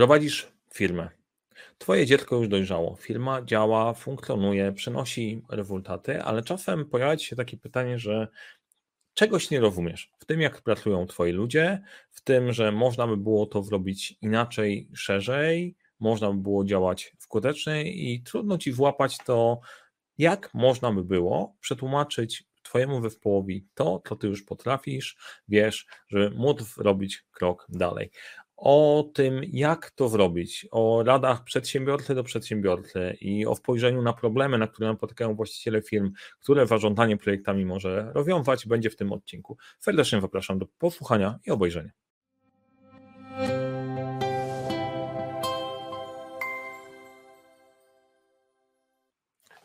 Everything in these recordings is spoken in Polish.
Prowadzisz firmę. Twoje dziecko już dojrzało. Firma działa, funkcjonuje, przynosi rezultaty, ale czasem pojawia się takie pytanie, że czegoś nie rozumiesz w tym, jak pracują twoi ludzie, w tym, że można by było to zrobić inaczej, szerzej, można by było działać skuteczniej i trudno ci włapać to, jak można by było przetłumaczyć Twojemu zespołowi to, co Ty już potrafisz, wiesz, żeby móc robić krok dalej o tym, jak to zrobić, o radach przedsiębiorcy do przedsiębiorcy i o spojrzeniu na problemy, na które napotykają właściciele firm, które zarządzanie projektami może rozwiązać, będzie w tym odcinku. Serdecznie zapraszam do posłuchania i obejrzenia.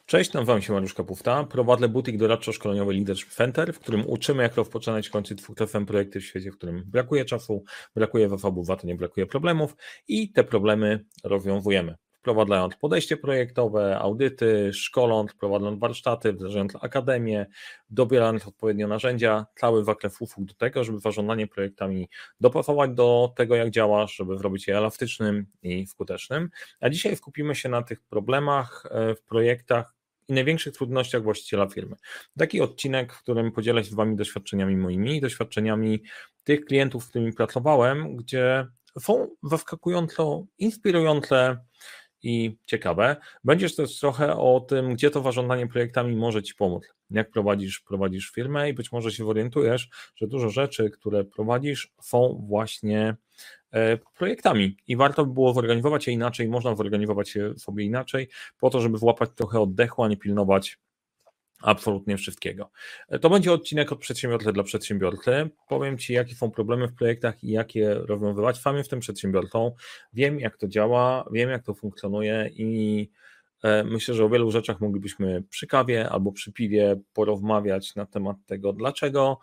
Cześć, nazywam się Mariusz Kapufta, prowadzę butik doradczo-szkoleniowy Leadership Center, w którym uczymy jak rozpoczynać i kończyć twórcem projekty w świecie, w którym brakuje czasu, brakuje zasobów, za to nie brakuje problemów i te problemy rozwiązujemy. Wprowadzając podejście projektowe, audyty, szkoląc, prowadząc warsztaty, wdrażając akademię, dobierając odpowiednio narzędzia, cały zakres usług do tego, żeby zarządzanie projektami dopasować do tego, jak działasz, żeby zrobić je elastycznym i skutecznym. A dzisiaj skupimy się na tych problemach e, w projektach, i największych trudnościach właściciela firmy. Taki odcinek, w którym podzielę się z Wami doświadczeniami moimi, doświadczeniami tych klientów, z którymi pracowałem, gdzie są zaskakująco inspirujące i ciekawe. Będziesz też trochę o tym, gdzie to zarządzanie projektami może Ci pomóc, jak prowadzisz, prowadzisz firmę i być może się orientujesz, że dużo rzeczy, które prowadzisz są właśnie E, projektami i warto by było zorganizować je inaczej, można zorganizować je sobie inaczej, po to, żeby złapać trochę oddechu, a nie pilnować absolutnie wszystkiego. E, to będzie odcinek od przedsiębiorcy dla przedsiębiorcy. Powiem Ci, jakie są problemy w projektach i jak je rozwiązywać. Sam jestem przedsiębiorcą, wiem jak to działa, wiem jak to funkcjonuje i e, myślę, że o wielu rzeczach moglibyśmy przy kawie albo przy piwie porozmawiać na temat tego, dlaczego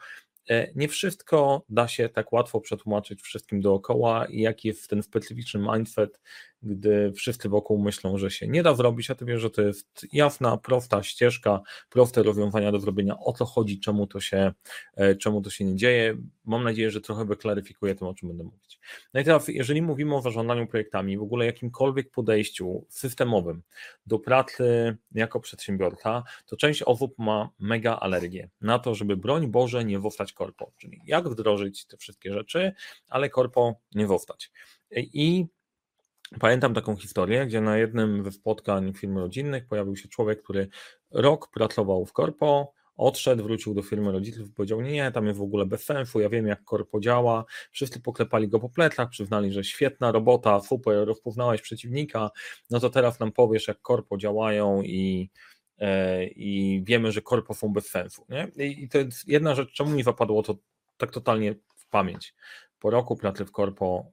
E, nie wszystko da się tak łatwo przetłumaczyć wszystkim dookoła i jaki jest ten specyficzny mindset gdy wszyscy wokół myślą, że się nie da zrobić, a ty wiesz, że to jest jasna, prosta ścieżka, proste rozwiązania do zrobienia, o co chodzi, czemu to się, e, czemu to się nie dzieje. Mam nadzieję, że trochę wyklaryfikuję to, o czym będę mówić. No i teraz, jeżeli mówimy o zarządzaniu projektami, w ogóle jakimkolwiek podejściu systemowym do pracy jako przedsiębiorca, to część osób ma mega alergię na to, żeby broń Boże nie wostać korpo, czyli jak wdrożyć te wszystkie rzeczy, ale korpo nie wostać. I Pamiętam taką historię, gdzie na jednym ze spotkań firm rodzinnych pojawił się człowiek, który rok pracował w korpo, odszedł, wrócił do firmy rodziców i powiedział, nie, tam jest w ogóle bez sensu, ja wiem jak korpo działa, wszyscy poklepali go po plecach, przyznali, że świetna robota, super, rozpoznałeś przeciwnika, no to teraz nam powiesz jak korpo działają i, e, i wiemy, że korpo są bez sensu. Nie? I to jest jedna rzecz, czemu mi zapadło to tak totalnie w pamięć. Po roku pracy w korpo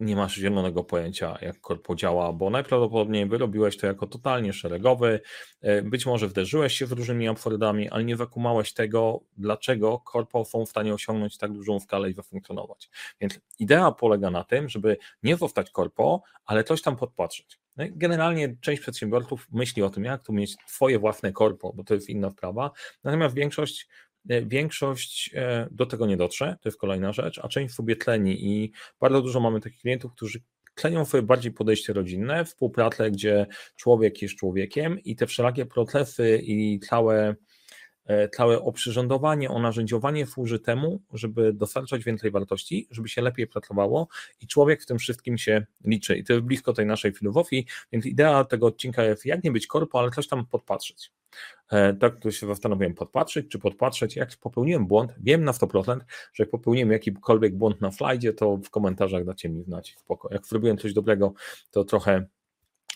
nie masz zielonego pojęcia, jak korpo działa, bo najprawdopodobniej wyrobiłeś to jako totalnie szeregowy, e, być może wderzyłeś się w różnymi absurdami, ale nie wykumałeś tego, dlaczego korpo są w stanie osiągnąć tak dużą skalę i zafunkcjonować. Więc idea polega na tym, żeby nie zostać korpo, ale coś tam podpatrzeć. No generalnie część przedsiębiorców myśli o tym, jak tu mieć swoje własne korpo, bo to jest inna sprawa, natomiast większość większość e, do tego nie dotrze, to jest kolejna rzecz, a część sobie tleni i bardzo dużo mamy takich klientów, którzy tlenią sobie bardziej podejście rodzinne, współpracę, gdzie człowiek jest człowiekiem i te wszelakie procesy i całe E, całe oprzyrządowanie, onarzędziowanie służy temu, żeby dostarczać więcej wartości, żeby się lepiej pracowało i człowiek w tym wszystkim się liczy. I to jest blisko tej naszej filozofii, więc idea tego odcinka jest jak nie być korpo, ale coś tam podpatrzeć. E, tak tu się zastanowiłem, podpatrzeć czy podpatrzeć, jak popełniłem błąd, wiem na 100%, że jak popełniłem jakikolwiek błąd na slajdzie, to w komentarzach dacie mi znać, spoko. Jak zrobiłem coś dobrego, to trochę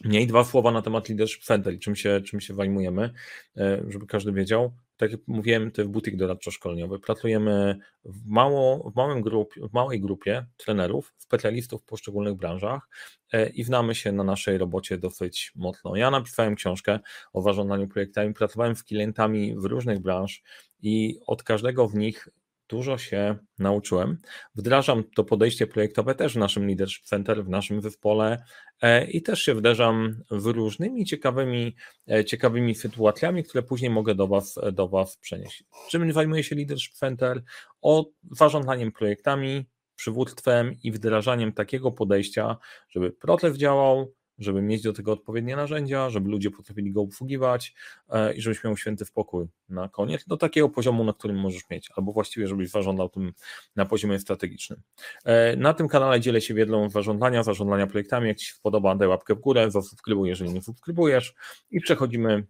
mniej. Dwa słowa na temat Leadership Center i czym się, czym się zajmujemy, e, żeby każdy wiedział tak jak mówiłem, to jest butik doradczo-szkoleniowy. Pracujemy w, mało, w, małym grup, w małej grupie trenerów, specjalistów w poszczególnych branżach e, i znamy się na naszej robocie dosyć mocno. Ja napisałem książkę o zarządzaniu projektami, pracowałem z klientami w różnych branż i od każdego w nich dużo się nauczyłem. Wdrażam to podejście projektowe też w naszym Leadership Center, w naszym zespole e, i też się wdrażam w różnymi ciekawymi, e, ciekawymi sytuacjami, które później mogę do Was, do was przenieść. Czym zajmuje się Leadership Center? O zarządzaniem projektami, przywództwem i wdrażaniem takiego podejścia, żeby proces działał, żeby mieć do tego odpowiednie narzędzia, żeby ludzie potrafili go obsługiwać e, i żebyś miał święty spokój na koniec, do takiego poziomu, na którym możesz mieć, albo właściwie, żebyś zarządzał tym na poziomie strategicznym. E, na tym kanale dzielę się wiedzą zarządzania, zarządzania projektami. Jak Ci się podoba, daj łapkę w górę, zasubskrybuj, jeżeli nie subskrybujesz i przechodzimy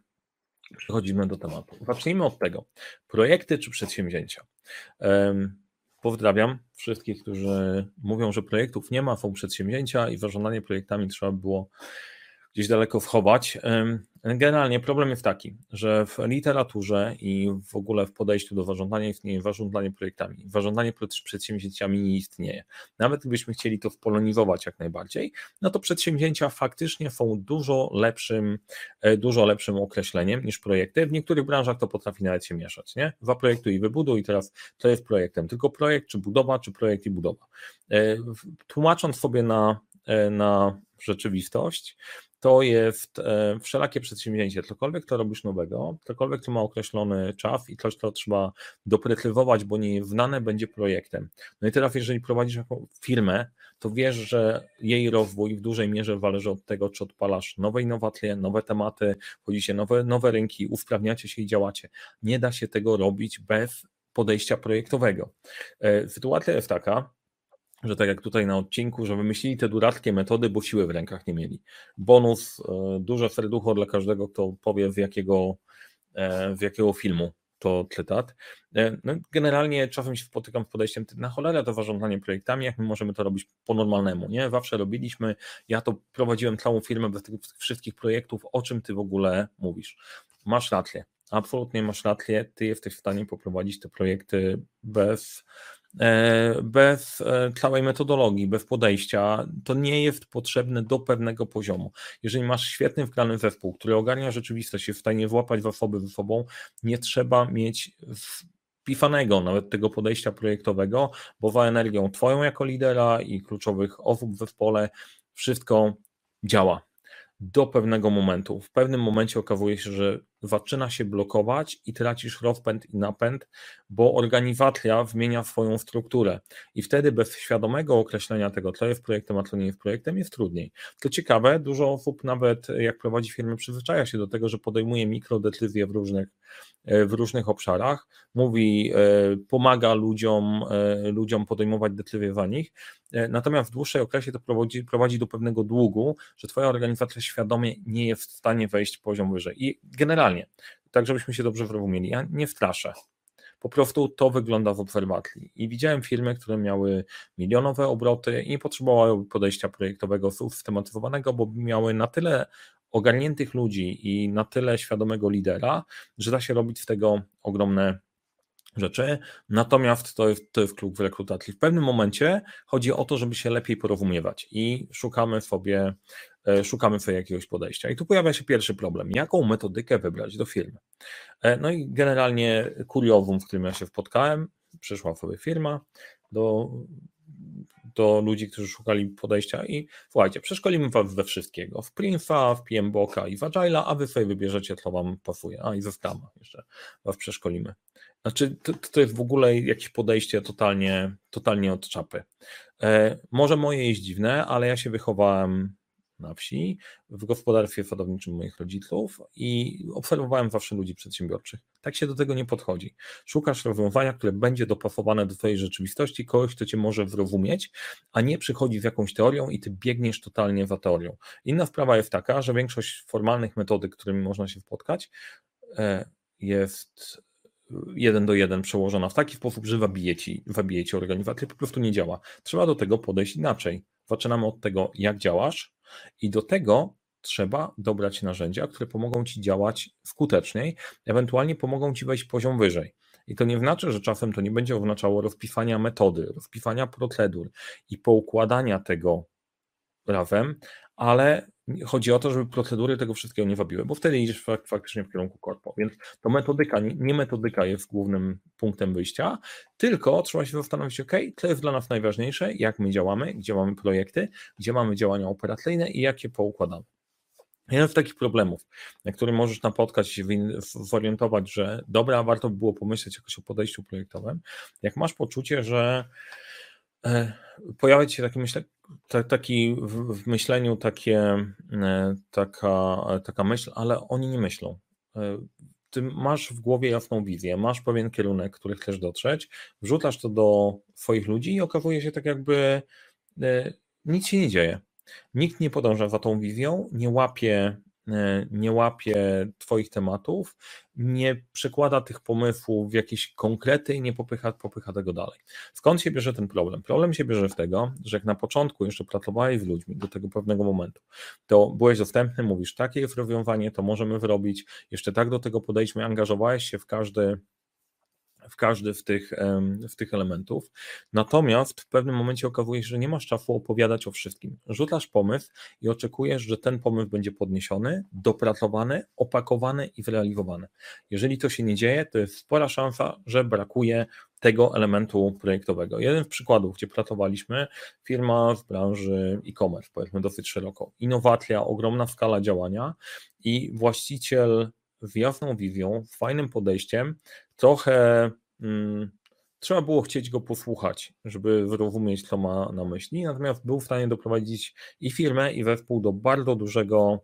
Przechodzimy do tematu. Zacznijmy od tego. Projekty czy przedsięwzięcia? Pozdrawiam wszystkich, którzy mówią, że projektów nie ma, są przedsięwzięcia i zarządzanie projektami trzeba było gdzieś daleko wchować. Generalnie problem jest taki, że w literaturze i w ogóle w podejściu do zarządzania istnieje zarządzanie projektami. Zarządzanie przedsięwzięciami nie istnieje. Nawet gdybyśmy chcieli to spolonizować jak najbardziej, no to przedsięwzięcia faktycznie są dużo lepszym, e, dużo lepszym określeniem niż projekty. W niektórych branżach to potrafi nawet się mieszać. Nie? Zaprojektuj i wybuduj i teraz to jest projektem. Tylko projekt, czy budowa, czy projekt i budowa. E, tłumacząc sobie na, e, na rzeczywistość, to jest e, wszelakie przedsięwzięcie, cokolwiek to robisz nowego, cokolwiek to ma określony czas i coś to trzeba doprecyzować, bo nie znane będzie projektem. No i teraz jeżeli prowadzisz firmę, to wiesz, że jej rozwój w dużej mierze zależy od tego, czy odpalasz nowe innowacje, nowe tematy, wchodzicie nowe, nowe rynki, usprawniacie się i działacie. Nie da się tego robić bez podejścia projektowego. E, sytuacja jest taka, że tak jak tutaj na odcinku, że wymyślili te durackie metody, bo siły w rękach nie mieli. Bonus, e, duże serducho dla każdego, kto powie z jakiego, e, z jakiego filmu to cytat. E, no, generalnie czasem się spotykam z podejściem na cholerę to zarządzanie projektami, jak my możemy to robić po normalnemu, nie? Zawsze robiliśmy, ja to prowadziłem całą firmę bez tych wszystkich projektów, o czym ty w ogóle mówisz. Masz rację, absolutnie masz rację, ty jesteś w stanie poprowadzić te projekty bez bez e, całej metodologii, bez podejścia, to nie jest potrzebne do pewnego poziomu. Jeżeli masz świetny wgrany zespół, który ogarnia rzeczywistość, jest w stanie włapać zasoby ze sobą, nie trzeba mieć wpisanego nawet tego podejścia projektowego, bo za energią twoją jako lidera i kluczowych osób w zespole wszystko działa do pewnego momentu. W pewnym momencie okazuje się, że zaczyna się blokować i tracisz rozpęd i napęd, bo organizacja zmienia swoją strukturę i wtedy bez świadomego określenia tego, co jest projektem, a co nie jest projektem, jest trudniej. To ciekawe, dużo osób nawet jak prowadzi firmę przyzwyczaja się do tego, że podejmuje mikrodecyzje w różnych, w różnych obszarach, mówi, e, pomaga ludziom, e, ludziom podejmować decyzje za nich, natomiast w dłuższej okresie to prowadzi, prowadzi do pewnego długu, że twoja organizacja świadomie nie jest w stanie wejść poziom wyżej. I generalnie tak żebyśmy się dobrze zrozumieli. Ja nie wtraszę. Po prostu to wygląda w obserwacji. I widziałem firmy, które miały milionowe obroty i nie potrzebowały podejścia projektowego, systematyzowanego, bo miały na tyle ogarniętych ludzi i na tyle świadomego lidera, że da się robić z tego ogromne rzeczy. Natomiast to jest, to jest klub w rekrutacji. W pewnym momencie chodzi o to, żeby się lepiej porozumiewać i szukamy sobie E, szukamy sobie jakiegoś podejścia. I tu pojawia się pierwszy problem. Jaką metodykę wybrać do firmy? E, no i generalnie kuriowum, w którym ja się spotkałem, przyszła sobie firma do, do ludzi, którzy szukali podejścia i słuchajcie, przeszkolimy was we wszystkiego, w Prince'a, w PMBOK'a i w Agile'a, a wy sobie wybierzecie, co wam pasuje, a i ze Scrama jeszcze was przeszkolimy. Znaczy, to, to jest w ogóle jakieś podejście totalnie, totalnie od czapy. E, może moje jest dziwne, ale ja się wychowałem na wsi, w gospodarstwie sadowniczym moich rodziców i obserwowałem zawsze ludzi przedsiębiorczych. Tak się do tego nie podchodzi. Szukasz rozwiązania, które będzie dopasowane do Twojej rzeczywistości, kogoś, kto Cię może zrozumieć, a nie przychodzi z jakąś teorią i Ty biegniesz totalnie za teorią. Inna sprawa jest taka, że większość formalnych metodyk, którymi można się spotkać, e, jest jeden do jeden przełożona w taki sposób, że wabije ci, wabije ci organizację, po prostu nie działa. Trzeba do tego podejść inaczej. Zaczynamy od tego, jak działasz, i do tego trzeba dobrać narzędzia, które pomogą ci działać skuteczniej, ewentualnie pomogą ci wejść poziom wyżej. I to nie znaczy, że czasem to nie będzie oznaczało rozpisania metody, rozpisania procedur i poukładania tego razem, ale chodzi o to, żeby procedury tego wszystkiego nie wabiły, bo wtedy idziesz faktycznie w kierunku korpo. Więc to metodyka, nie metodyka jest głównym punktem wyjścia, tylko trzeba się zastanowić, ok, co jest dla nas najważniejsze, jak my działamy, gdzie mamy projekty, gdzie mamy działania operacyjne i jak je poukładamy. Jeden z takich problemów, na który możesz napotkać się, zorientować, że dobra, warto by było pomyśleć jakoś o podejściu projektowym, jak masz poczucie, że E, pojawia się taki, taki w myśleniu takie, e, taka, taka myśl, ale oni nie myślą. E, ty masz w głowie jasną wizję, masz pewien kierunek, który chcesz dotrzeć, wrzucasz to do swoich ludzi i okazuje się tak jakby nic się nie dzieje. Nikt nie podąża za tą wizją, nie łapie E, nie łapie Twoich tematów, nie przekłada tych pomysłów w jakieś konkrety i nie popycha, popycha tego dalej. Skąd się bierze ten problem? Problem się bierze z tego, że jak na początku jeszcze pracowałeś z ludźmi do tego pewnego momentu, to byłeś dostępny, mówisz, takie jest rozwiązanie, to możemy wyrobić, jeszcze tak do tego podejdźmy, angażowałeś się w każdy w każdy z tych, w tych elementów. Natomiast w pewnym momencie okazuje się, że nie masz czasu opowiadać o wszystkim. Rzucasz pomysł i oczekujesz, że ten pomysł będzie podniesiony, dopracowany, opakowany i zrealizowany. Jeżeli to się nie dzieje, to jest spora szansa, że brakuje tego elementu projektowego. Jeden z przykładów, gdzie pracowaliśmy, firma w branży e-commerce, powiedzmy dosyć szeroko, innowacja, ogromna skala działania i właściciel z jasną wizją, fajnym podejściem, trochę trzeba było chcieć go posłuchać, żeby zrozumieć, co ma na myśli, natomiast był w stanie doprowadzić i firmę, i zespół do bardzo dużego,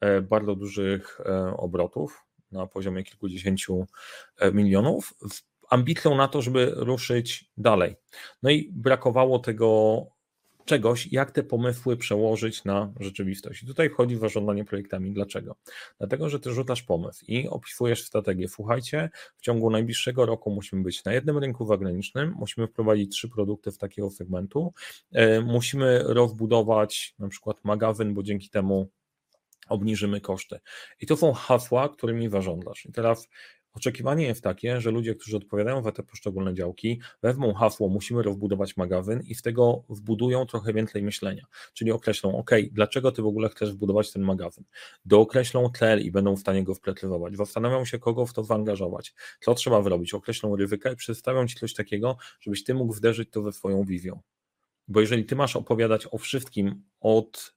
e, bardzo dużych e, obrotów na poziomie kilkudziesięciu e, milionów, z ambicją na to, żeby ruszyć dalej. No i brakowało tego czegoś, jak te pomysły przełożyć na rzeczywistość. I tutaj wchodzi zarządzanie projektami. Dlaczego? Dlatego, że ty rzucasz pomysł i opisujesz strategię. Słuchajcie, w ciągu najbliższego roku musimy być na jednym rynku zagranicznym, musimy wprowadzić trzy produkty w takiego segmentu, e, musimy rozbudować na przykład magazyn, bo dzięki temu obniżymy koszty. I to są hasła, którymi zarządzasz. I teraz Oczekiwanie jest takie, że ludzie, którzy odpowiadają za te poszczególne działki, wezmą hasło, musimy rozbudować magazyn i z tego wbudują trochę więcej myślenia. Czyli określą, OK, dlaczego ty w ogóle chcesz wbudować ten magazyn? Dookreślą cel i będą w stanie go wprecyzować. Zastanawią się, kogo w to zaangażować, co trzeba zrobić, określą ryzyka i przedstawią ci coś takiego, żebyś ty mógł wderzyć to we swoją wizją. Bo jeżeli ty masz opowiadać o wszystkim od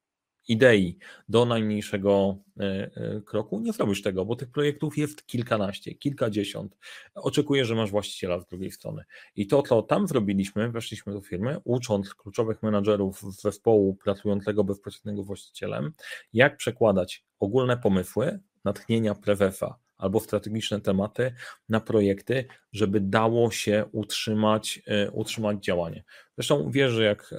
idei do najmniejszego e, e, kroku, nie zrobisz tego, bo tych projektów jest kilkanaście, kilkadziesiąt. Oczekuję, że masz właściciela z drugiej strony. I to, co tam zrobiliśmy, weszliśmy do firmy, ucząc kluczowych menadżerów zespołu pracującego bezpośredniego właścicielem, jak przekładać ogólne pomysły, natchnienia prewefa albo strategiczne tematy na projekty, żeby dało się utrzymać, e, utrzymać działanie. Zresztą wiesz, że jak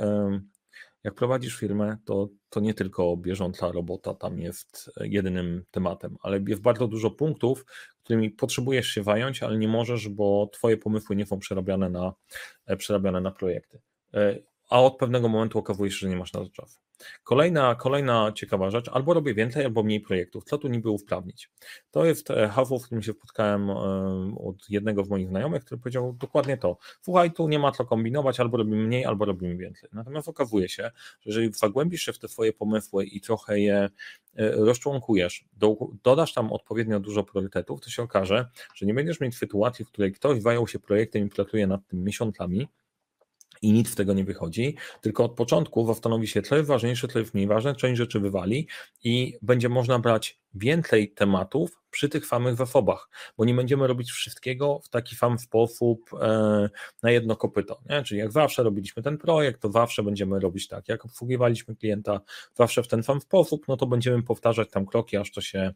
jak prowadzisz firmę, to, to nie tylko bieżąca robota tam jest e, jedynym tematem, ale jest bardzo dużo punktów, którymi potrzebujesz się zająć, ale nie możesz, bo twoje pomysły nie są przerabiane na, e, przerabiane na projekty. A od pewnego momentu okazuje się, że nie masz na to czasu. Kolejna, kolejna ciekawa rzecz, albo robię więcej, albo mniej projektów. Co tu niby usprawnić? To jest e, hasło, w którym się spotkałem e, od jednego z moich znajomych, który powiedział dokładnie to. Słuchaj, tu nie ma co kombinować, albo robimy mniej, albo robimy więcej. Natomiast okazuje się, że jeżeli zagłębisz się w te swoje pomysły i trochę je e, rozczłonkujesz, dodasz tam odpowiednio dużo priorytetów, to się okaże, że nie będziesz mieć sytuacji, w której ktoś zajął się projektem i pracuje nad tym miesiącami, i nic z tego nie wychodzi, tylko od początku zastanowi się, co jest ważniejsze, co jest mniej ważne, część rzeczy wywali i będzie można brać więcej tematów przy tych samych zasobach, bo nie będziemy robić wszystkiego w taki sam sposób e, na jedno kopyto. Nie? Czyli jak zawsze robiliśmy ten projekt, to zawsze będziemy robić tak. Jak obsługiwaliśmy klienta zawsze w ten sam sposób, no to będziemy powtarzać tam kroki, aż to się,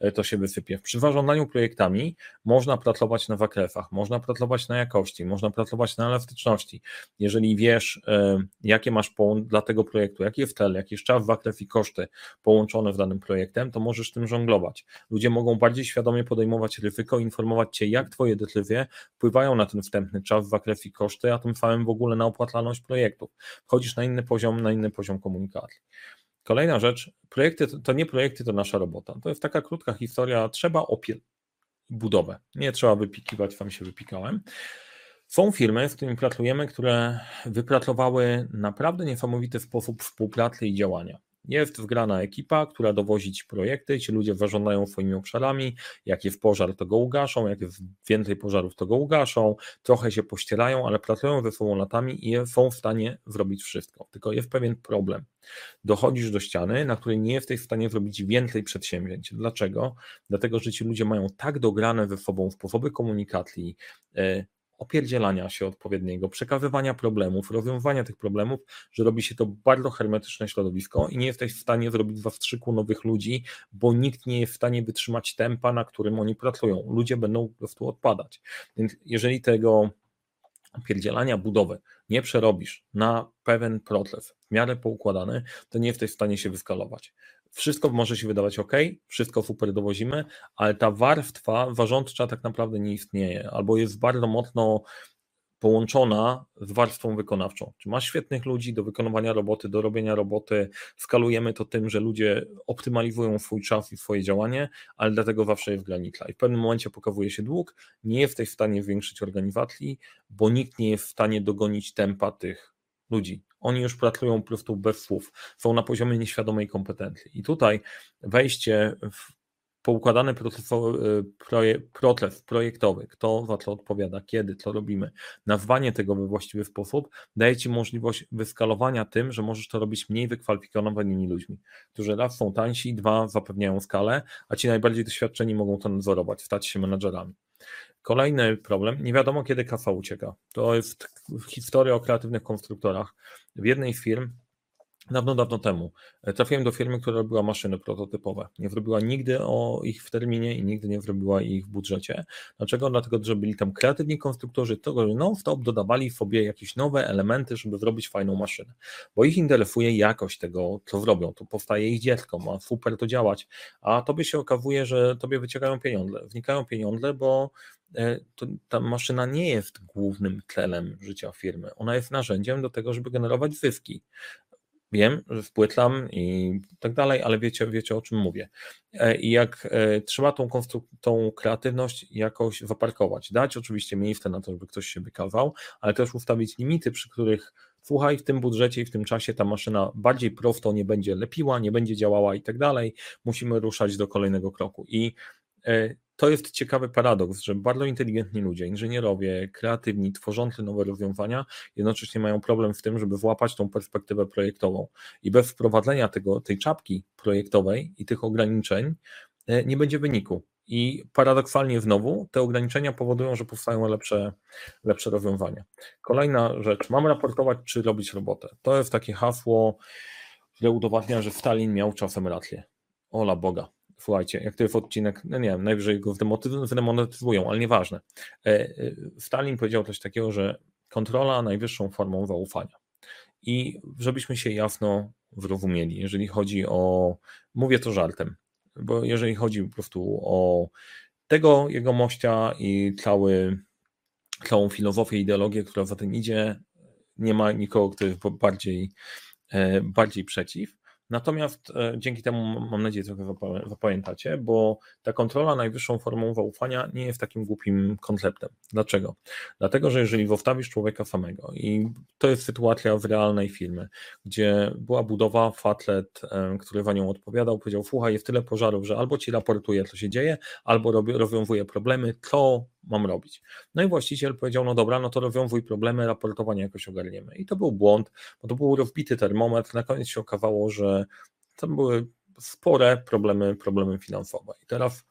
e, to się wysypie. Przy zarządzaniu projektami można pracować na zakresach, można pracować na jakości, można pracować na elastyczności. Jeżeli wiesz, e, jakie masz dla tego projektu, jaki jest cel, jaki jest czas, zakres i koszty połączone w danym projektem, to możesz tym żonglować. Ludzie mogą bardziej świadomie podejmować ryzyko, informować Cię, jak Twoje decyzje wpływają na ten wstępny czas, zakres i koszty, a tym samym w ogóle na opłacalność projektów. Wchodzisz na inny poziom, na inny poziom komunikacji. Kolejna rzecz, projekty to nie projekty, to nasza robota. To jest taka krótka historia, trzeba opiel budowę. Nie trzeba wypikiwać, wam się wypikałem. Są firmy, z którymi pracujemy, które wypracowały naprawdę niesamowity sposób współpracy i działania. Jest wgrana ekipa, która dowozi ci projekty, ci ludzie zarządzają swoimi obszarami, jak jest pożar, to go ugaszą, jak jest więcej pożarów, to go ugaszą, trochę się pościerają, ale pracują ze sobą latami i są w stanie zrobić wszystko. Tylko jest pewien problem. Dochodzisz do ściany, na której nie jesteś w stanie zrobić więcej przedsięwzięć. Dlaczego? Dlatego, że ci ludzie mają tak dograne ze sobą sposoby komunikacji, e, opierdzielania się odpowiedniego, przekazywania problemów, rozwiązywania tych problemów, że robi się to bardzo hermetyczne środowisko i nie jesteś w stanie zrobić w wstrzyku nowych ludzi, bo nikt nie jest w stanie wytrzymać tempa, na którym oni pracują. Ludzie będą po prostu odpadać. Więc jeżeli tego opierdzielania budowy nie przerobisz na pewien proces w miarę poukładany, to nie jesteś w stanie się wyskalować wszystko może się wydawać ok, wszystko super dowozimy, ale ta warstwa warządcza tak naprawdę nie istnieje, albo jest bardzo mocno połączona z warstwą wykonawczą. Czy masz świetnych ludzi do wykonywania roboty, do robienia roboty, skalujemy to tym, że ludzie optymalizują swój czas i swoje działanie, ale dlatego zawsze jest granica. I w pewnym momencie pokazuje się dług, nie jesteś w stanie zwiększyć organizacji, bo nikt nie jest w stanie dogonić tempa tych ludzi. Oni już pracują po prostu bez słów, są na poziomie nieświadomej kompetencji. I tutaj wejście w poukładany y, proces, projektowy, kto za co odpowiada, kiedy, co robimy, nazwanie tego we właściwy sposób, daje Ci możliwość wyskalowania tym, że możesz to robić mniej wykwalifikowanymi ludźmi, którzy raz są tańsi, dwa zapewniają skalę, a ci najbardziej doświadczeni mogą to nadzorować, stać się menadżerami. Kolejny problem, nie wiadomo kiedy kasa ucieka. To jest historia o kreatywnych konstruktorach. W jednej z firm Dawno, dawno temu e, trafiłem do firmy, która robiła maszyny prototypowe. Nie zrobiła nigdy o ich w terminie i nigdy nie zrobiła ich w budżecie. Dlaczego? Dlatego, że byli tam kreatywni konstruktorzy, to non-stop dodawali sobie jakieś nowe elementy, żeby zrobić fajną maszynę. Bo ich interesuje jakość tego, co zrobią. To powstaje ich dziecko, ma super to działać. A tobie się okazuje, że tobie wyciekają pieniądze. Wnikają pieniądze, bo to, ta maszyna nie jest głównym celem życia firmy. Ona jest narzędziem do tego, żeby generować zyski wiem, że wpłytlam i tak dalej, ale wiecie, wiecie o czym mówię. E, I jak e, trzeba tą, tą kreatywność jakoś zaparkować, dać oczywiście miejsce na to, żeby ktoś się wykazał, ale też ustawić limity, przy których słuchaj, w tym budżecie i w tym czasie ta maszyna bardziej prosto nie będzie lepiła, nie będzie działała i tak dalej, musimy ruszać do kolejnego kroku. I e, to jest ciekawy paradoks, że bardzo inteligentni ludzie, inżynierowie, kreatywni, tworzący nowe rozwiązania, jednocześnie mają problem w tym, żeby włapać tą perspektywę projektową. I bez wprowadzenia tego, tej czapki projektowej i tych ograniczeń e, nie będzie wyniku. I paradoksalnie znowu te ograniczenia powodują, że powstają lepsze, lepsze rozwiązania. Kolejna rzecz, mam raportować, czy robić robotę. To jest takie hasło, które udowadnia, że Stalin miał czasem rację. Ola Boga słuchajcie, jak to jest odcinek, no nie wiem, najwyżej go zdemonetyzują, ale nieważne. E, e, Stalin powiedział coś takiego, że kontrola najwyższą formą zaufania. I żebyśmy się jasno zrozumieli, jeżeli chodzi o, mówię to żartem, bo jeżeli chodzi po prostu o tego jego mościa i cały, całą filozofię, ideologię, która za tym idzie, nie ma nikogo, kto jest bardziej, e, bardziej przeciw. Natomiast e, dzięki temu mam nadzieję trochę zapamiętacie, bo ta kontrola najwyższą formą zaufania nie jest takim głupim konceptem. Dlaczego? Dlatego, że jeżeli zostawisz człowieka samego i to jest sytuacja w realnej firmy, gdzie była budowa, fatlet, e, który za nią odpowiadał, powiedział, słuchaj, jest tyle pożarów, że albo ci raportuje, co się dzieje, albo rozwiązuje problemy, co mam robić. No i właściciel powiedział, no dobra, no to rozwiązuj problemy, raportowanie jakoś ogarniemy. I to był błąd, bo to był rozbity termometr, na koniec się okazało, że tam były spore problemy, problemy finansowe. I teraz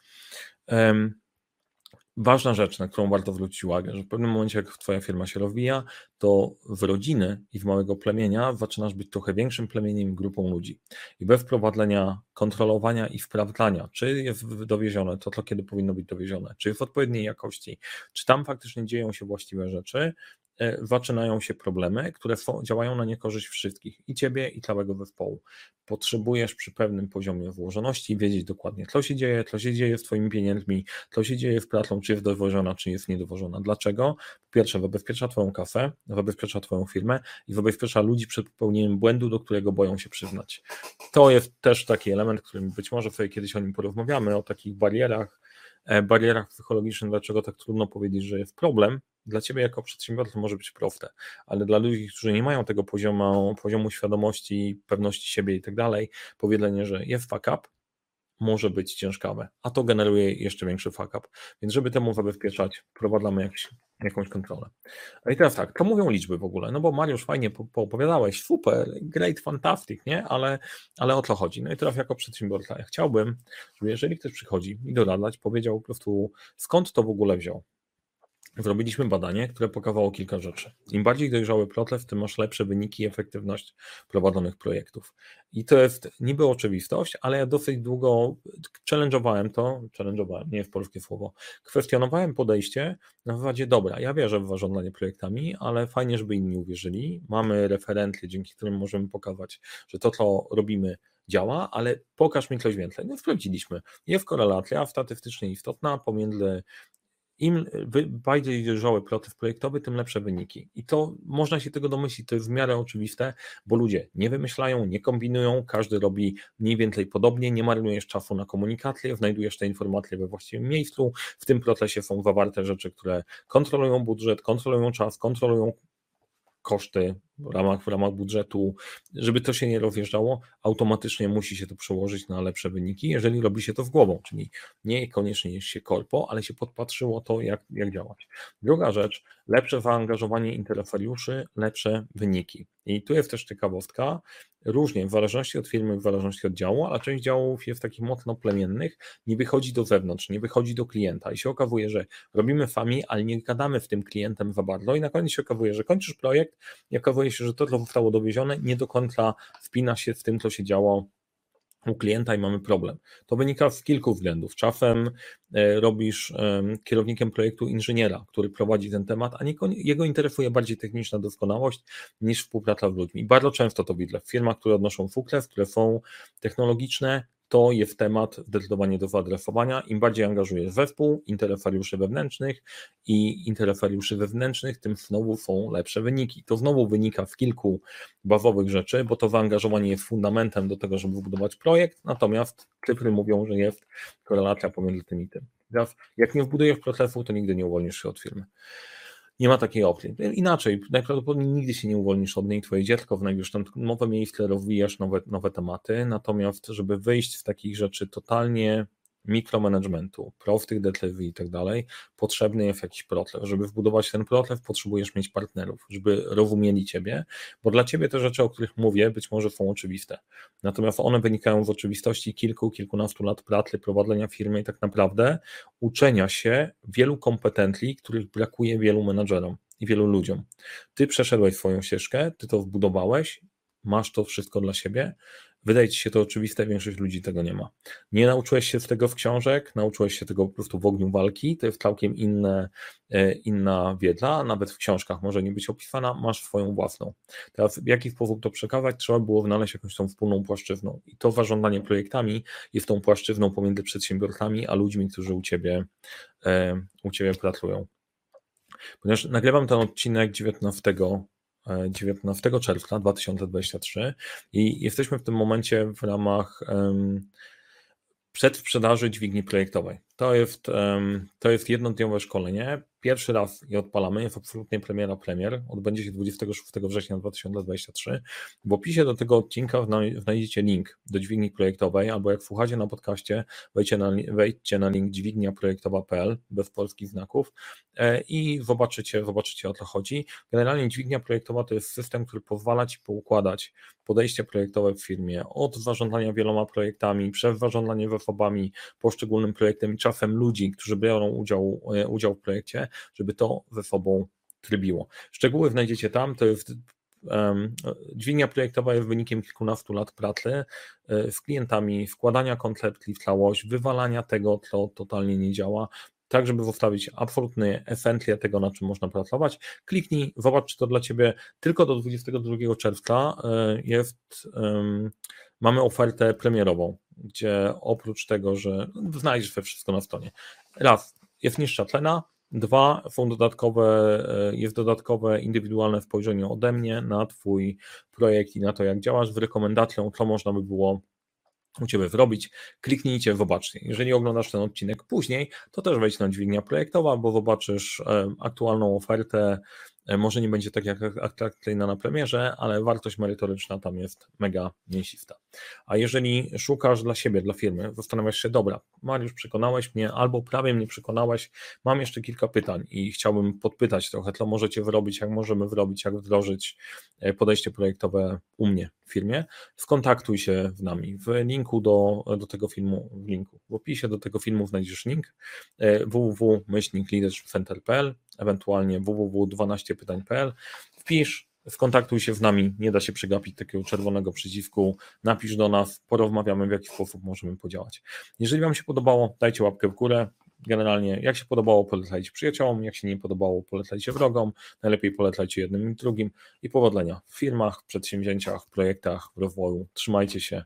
ważna rzecz, na którą warto zwrócić uwagę, że w pewnym momencie, jak Twoja firma się rozwija, to w rodziny i w małego plemienia zaczynasz być trochę większym plemieniem grupą ludzi. I bez wprowadzenia kontrolowania i sprawdzania, czy jest dowiezione to, to kiedy powinno być dowiezione, czy jest odpowiedniej jakości, czy tam faktycznie dzieją się właściwe rzeczy, zaczynają się problemy, które działają na niekorzyść wszystkich, i ciebie, i całego zespołu. Potrzebujesz przy pewnym poziomie włożoności wiedzieć dokładnie, co się dzieje, co się dzieje z twoimi pieniędzmi, co się dzieje z pracą, czy jest dowożona, czy jest niedowożona. Dlaczego? Po pierwsze, zabezpiecza twoją kasę, zabezpiecza twoją firmę i zabezpiecza ludzi przed popełnieniem błędu, do którego boją się przyznać. To jest też taki element, którym być może sobie kiedyś o nim porozmawiamy, o takich barierach, e, barierach psychologicznych, dlaczego tak trudno powiedzieć, że jest problem, dla ciebie jako przedsiębiorcy może być proste, ale dla ludzi, którzy nie mają tego poziomu, poziomu świadomości, pewności siebie i tak dalej, powiedzenie, że jest fuck up, może być ciężkawe, a to generuje jeszcze większy fuck up. Więc żeby temu zabezpieczać, wprowadzamy jakiś, jakąś kontrolę. No i teraz tak, to mówią liczby w ogóle, no bo Mariusz, fajnie poopowiadałeś, super, great, fantastic, nie? Ale, ale o co chodzi? No i teraz jako przedsiębiorca, ja chciałbym, żeby jeżeli ktoś przychodzi i doradać, powiedział po prostu skąd to w ogóle wziął Zrobiliśmy badanie, które pokazało kilka rzeczy. Im bardziej dojrzały protlew, tym masz lepsze wyniki i efektywność prowadzonych projektów. I to jest niby oczywistość, ale ja dosyć długo challenge'owałem to, challenge'owałem, nie jest polskie słowo, kwestionowałem podejście na zasadzie, dobra, ja wierzę w zarządzanie projektami, ale fajnie, żeby inni uwierzyli. Mamy referenty, dzięki którym możemy pokazać, że to, co robimy, działa, ale pokaż mi coś więcej. No sprawdziliśmy. Jest korelacja statystycznie istotna pomiędzy im bardziej dojrzały proces projektowy, tym lepsze wyniki. I to można się tego domyślić, to jest w miarę oczywiste, bo ludzie nie wymyślają, nie kombinują, każdy robi mniej więcej podobnie, nie marnujesz czasu na komunikację, znajdujesz te informacje we właściwym miejscu. W tym procesie są zawarte rzeczy, które kontrolują budżet, kontrolują czas, kontrolują koszty w ramach, w ramach budżetu, żeby to się nie rozjeżdżało, automatycznie musi się to przełożyć na lepsze wyniki, jeżeli robi się to w głową, czyli nie koniecznie jest się korpo, ale się podpatrzyło to, jak, jak działać. Druga rzecz, lepsze zaangażowanie interesariuszy, lepsze wyniki. I tu jest też ciekawostka, różnie, w zależności od firmy, w zależności od działu, a część działów jest takich mocno plemiennych, nie wychodzi do zewnątrz, nie wychodzi do klienta i się okazuje, że robimy fami, ale nie gadamy w tym klientem za bardzo i na koniec się okazuje, że kończysz projekt i okazuje się, że to, co zostało dowiezione, nie do końca wpina się w tym, co się działo u klienta i mamy problem. To wynika z kilku względów. Czasem e, robisz kierownikiem projektu inżyniera, który prowadzi ten temat, a jego interesuje bardziej techniczna doskonałość niż współpraca z ludźmi. Bardzo często to widzę w firmach, które odnoszą fukle, które są technologiczne, to jest temat zdecydowanie do zaadresowania. Im bardziej angażujesz zespół, interesariuszy wewnętrznych i interesariuszy wewnętrznych, tym znowu są lepsze wyniki. To znowu wynika z kilku bazowych rzeczy, bo to zaangażowanie jest fundamentem do tego, żeby budować projekt, natomiast cyfry mówią, że jest korelacja pomiędzy tym i tym. Teraz, jak nie wbudujesz procesu, to nigdy nie uwolnisz się od firmy. Nie ma takiej opcji. Inaczej, najprawdopodobniej nigdy się nie uwolnisz od niej, twoje dziecko w tam nowe miejsce, rozwijasz nowe, nowe tematy, natomiast żeby wyjść z takich rzeczy totalnie mikromanagementu, prostych decyzji i tak dalej, potrzebny jest jakiś proces. Żeby wbudować ten proces, potrzebujesz mieć partnerów, żeby rozumieli ciebie, bo dla ciebie te rzeczy, o których mówię, być może są oczywiste. Natomiast one wynikają z oczywistości kilku, kilkunastu lat pracy, prowadzenia firmy i tak naprawdę uczenia się wielu kompetencji, których brakuje wielu menadżerom i wielu ludziom. Ty przeszedłeś swoją ścieżkę, ty to wbudowałeś, masz to wszystko dla siebie, Wydaje ci się to oczywiste, większość ludzi tego nie ma. Nie nauczyłeś się tego w książek, nauczyłeś się tego po prostu w ogniu walki, to jest całkiem inne, e, inna wiedza, nawet w książkach może nie być opisana, masz swoją własną. Teraz w jaki sposób to przekazać, trzeba było znaleźć jakąś tą wspólną płaszczyzną i to zarządzanie projektami jest tą płaszczyzną pomiędzy przedsiębiorcami, a ludźmi, którzy u Ciebie, e, u ciebie pracują. Ponieważ nagrywam ten odcinek 19 19 czerwca 2023 i jesteśmy w tym momencie w ramach um, przedsprzedaży dźwigni projektowej. To jest, to jest jednodniowe szkolenie. Pierwszy raz je odpalamy, jest absolutnie premiera premier. Odbędzie się 26 września 2023. W opisie do tego odcinka znajdziecie link do dźwigni projektowej, albo jak słuchacie na podcaście, wejdźcie na, wejdźcie na link dźwigniaprojektowa.pl bez polskich znaków e, i zobaczycie, zobaczycie o co chodzi. Generalnie dźwignia projektowa to jest system, który pozwala Ci poukładać podejście projektowe w firmie od zarządzania wieloma projektami, przez zarządzanie zasobami, poszczególnym projektem i czasem ludzi, którzy biorą udział, e, udział w projekcie, żeby to ze sobą trybiło. Szczegóły znajdziecie tam, to jest dźwignia projektowa jest wynikiem kilkunastu lat pracy e, z klientami, wkładania koncepcji w całość, wywalania tego, co totalnie nie działa, tak żeby zostawić absolutny essential tego, na czym można pracować. Kliknij, zobacz, czy to dla Ciebie tylko do 22 czerwca e, jest, mamy ofertę premierową, gdzie oprócz tego, że znajdziesz we wszystko na stronie. Raz, jest niższa cena, Dwa, są dodatkowe, e, jest dodatkowe indywidualne spojrzenie ode mnie na Twój projekt i na to, jak działasz, w rekomendacją, co można by było u Ciebie zrobić, kliknijcie, zobaczcie. Jeżeli oglądasz ten odcinek później, to też wejdź na dźwignia projektowa, bo zobaczysz e, aktualną ofertę. E, może nie będzie tak jak atrakcyjna na premierze, ale wartość merytoryczna tam jest mega mięsista. A jeżeli szukasz dla siebie, dla firmy, zastanawiasz się, dobra, Mariusz, przekonałeś mnie albo prawie mnie przekonałeś, mam jeszcze kilka pytań i chciałbym podpytać trochę, co możecie wyrobić, jak możemy wyrobić, jak wdrożyć e, podejście projektowe u mnie w firmie, skontaktuj się z nami. W linku do, do tego filmu, w linku, w opisie do tego filmu znajdziesz link e, www.leadershipcenter.pl, ewentualnie www.12pytań.pl. Wpisz, skontaktuj się z nami, nie da się przegapić takiego czerwonego przycisku, napisz do nas, porozmawiamy w jaki sposób możemy podziałać. Jeżeli Wam się podobało, dajcie łapkę w górę, generalnie jak się podobało, polecajcie przyjaciołom, jak się nie podobało, polecajcie wrogom, najlepiej polecajcie jednym i drugim i powodzenia w firmach, przedsięwzięciach, projektach, rozwoju. Trzymajcie się,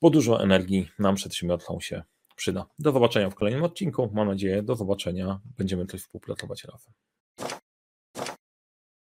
bo dużo energii nam przedsiębiorcom się przyda. Do zobaczenia w kolejnym odcinku. Mam nadzieję, do zobaczenia. Będziemy coś współpracować razem.